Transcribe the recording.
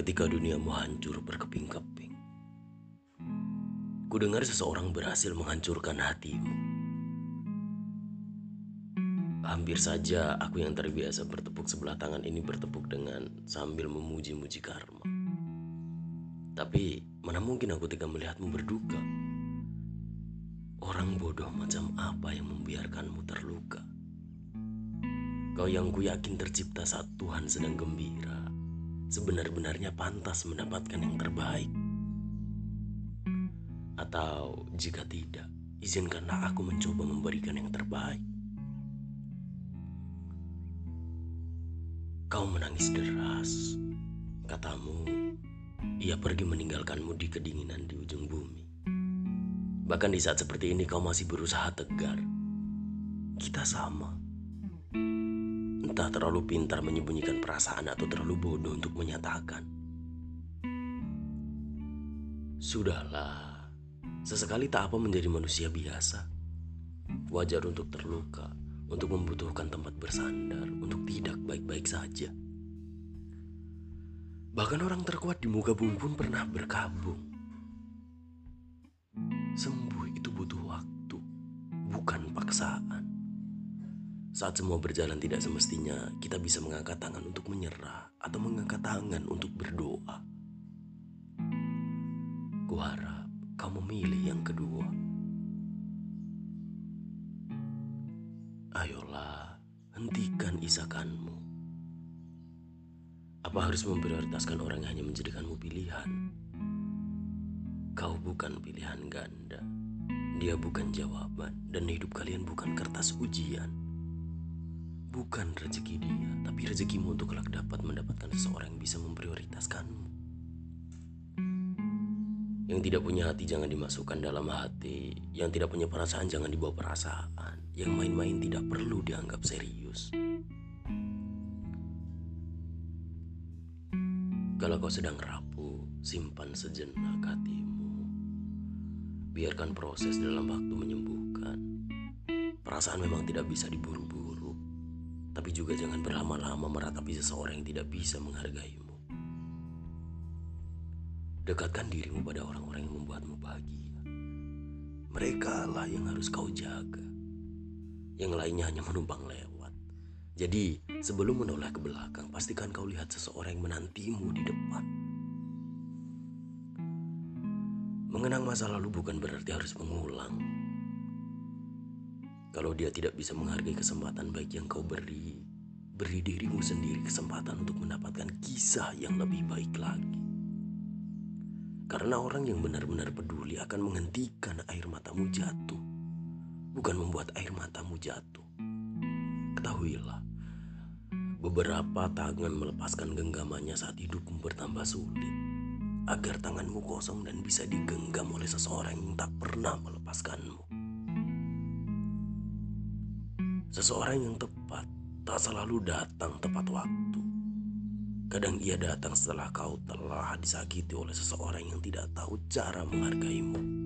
ketika duniamu hancur berkeping-keping. Ku dengar seseorang berhasil menghancurkan hatimu. Hampir saja aku yang terbiasa bertepuk sebelah tangan ini bertepuk dengan sambil memuji-muji karma. Tapi mana mungkin aku tidak melihatmu berduka. Orang bodoh macam apa yang membiarkanmu terluka? Kau yang ku yakin tercipta saat Tuhan sedang gembira sebenar-benarnya pantas mendapatkan yang terbaik? Atau jika tidak, izinkanlah aku mencoba memberikan yang terbaik. Kau menangis deras. Katamu, ia pergi meninggalkanmu di kedinginan di ujung bumi. Bahkan di saat seperti ini kau masih berusaha tegar. Kita sama Entah terlalu pintar menyembunyikan perasaan atau terlalu bodoh untuk menyatakan. Sudahlah, sesekali tak apa menjadi manusia biasa. Wajar untuk terluka, untuk membutuhkan tempat bersandar, untuk tidak baik-baik saja. Bahkan orang terkuat di muka bumi pun pernah berkabung. Sembuh itu butuh waktu, bukan paksaan. Saat semua berjalan tidak semestinya, kita bisa mengangkat tangan untuk menyerah atau mengangkat tangan untuk berdoa. Kuharap kau memilih yang kedua. Ayolah, hentikan isakanmu. Apa harus memprioritaskan orang yang hanya menjadikanmu pilihan? Kau bukan pilihan ganda. Dia bukan jawaban dan hidup kalian bukan kertas ujian bukan rezeki dia, tapi rezekimu untuk kelak dapat mendapatkan seseorang yang bisa memprioritaskanmu. Yang tidak punya hati jangan dimasukkan dalam hati, yang tidak punya perasaan jangan dibawa perasaan, yang main-main tidak perlu dianggap serius. Kalau kau sedang rapuh, simpan sejenak hatimu. Biarkan proses dalam waktu menyembuhkan. Perasaan memang tidak bisa diburu-buru tapi juga jangan berlama-lama meratapi seseorang yang tidak bisa menghargaimu. Dekatkan dirimu pada orang-orang yang membuatmu bahagia. Mereka lah yang harus kau jaga. Yang lainnya hanya menumpang lewat. Jadi, sebelum menoleh ke belakang, pastikan kau lihat seseorang yang menantimu di depan. Mengenang masa lalu bukan berarti harus mengulang kalau dia tidak bisa menghargai kesempatan baik yang kau beri, beri dirimu sendiri kesempatan untuk mendapatkan kisah yang lebih baik lagi. Karena orang yang benar-benar peduli akan menghentikan air matamu jatuh, bukan membuat air matamu jatuh. Ketahuilah, beberapa tangan melepaskan genggamannya saat hidupmu bertambah sulit, agar tanganmu kosong dan bisa digenggam oleh seseorang yang tak pernah melepaskanmu. Seseorang yang tepat tak selalu datang tepat waktu. Kadang ia datang setelah kau telah disakiti oleh seseorang yang tidak tahu cara menghargaimu.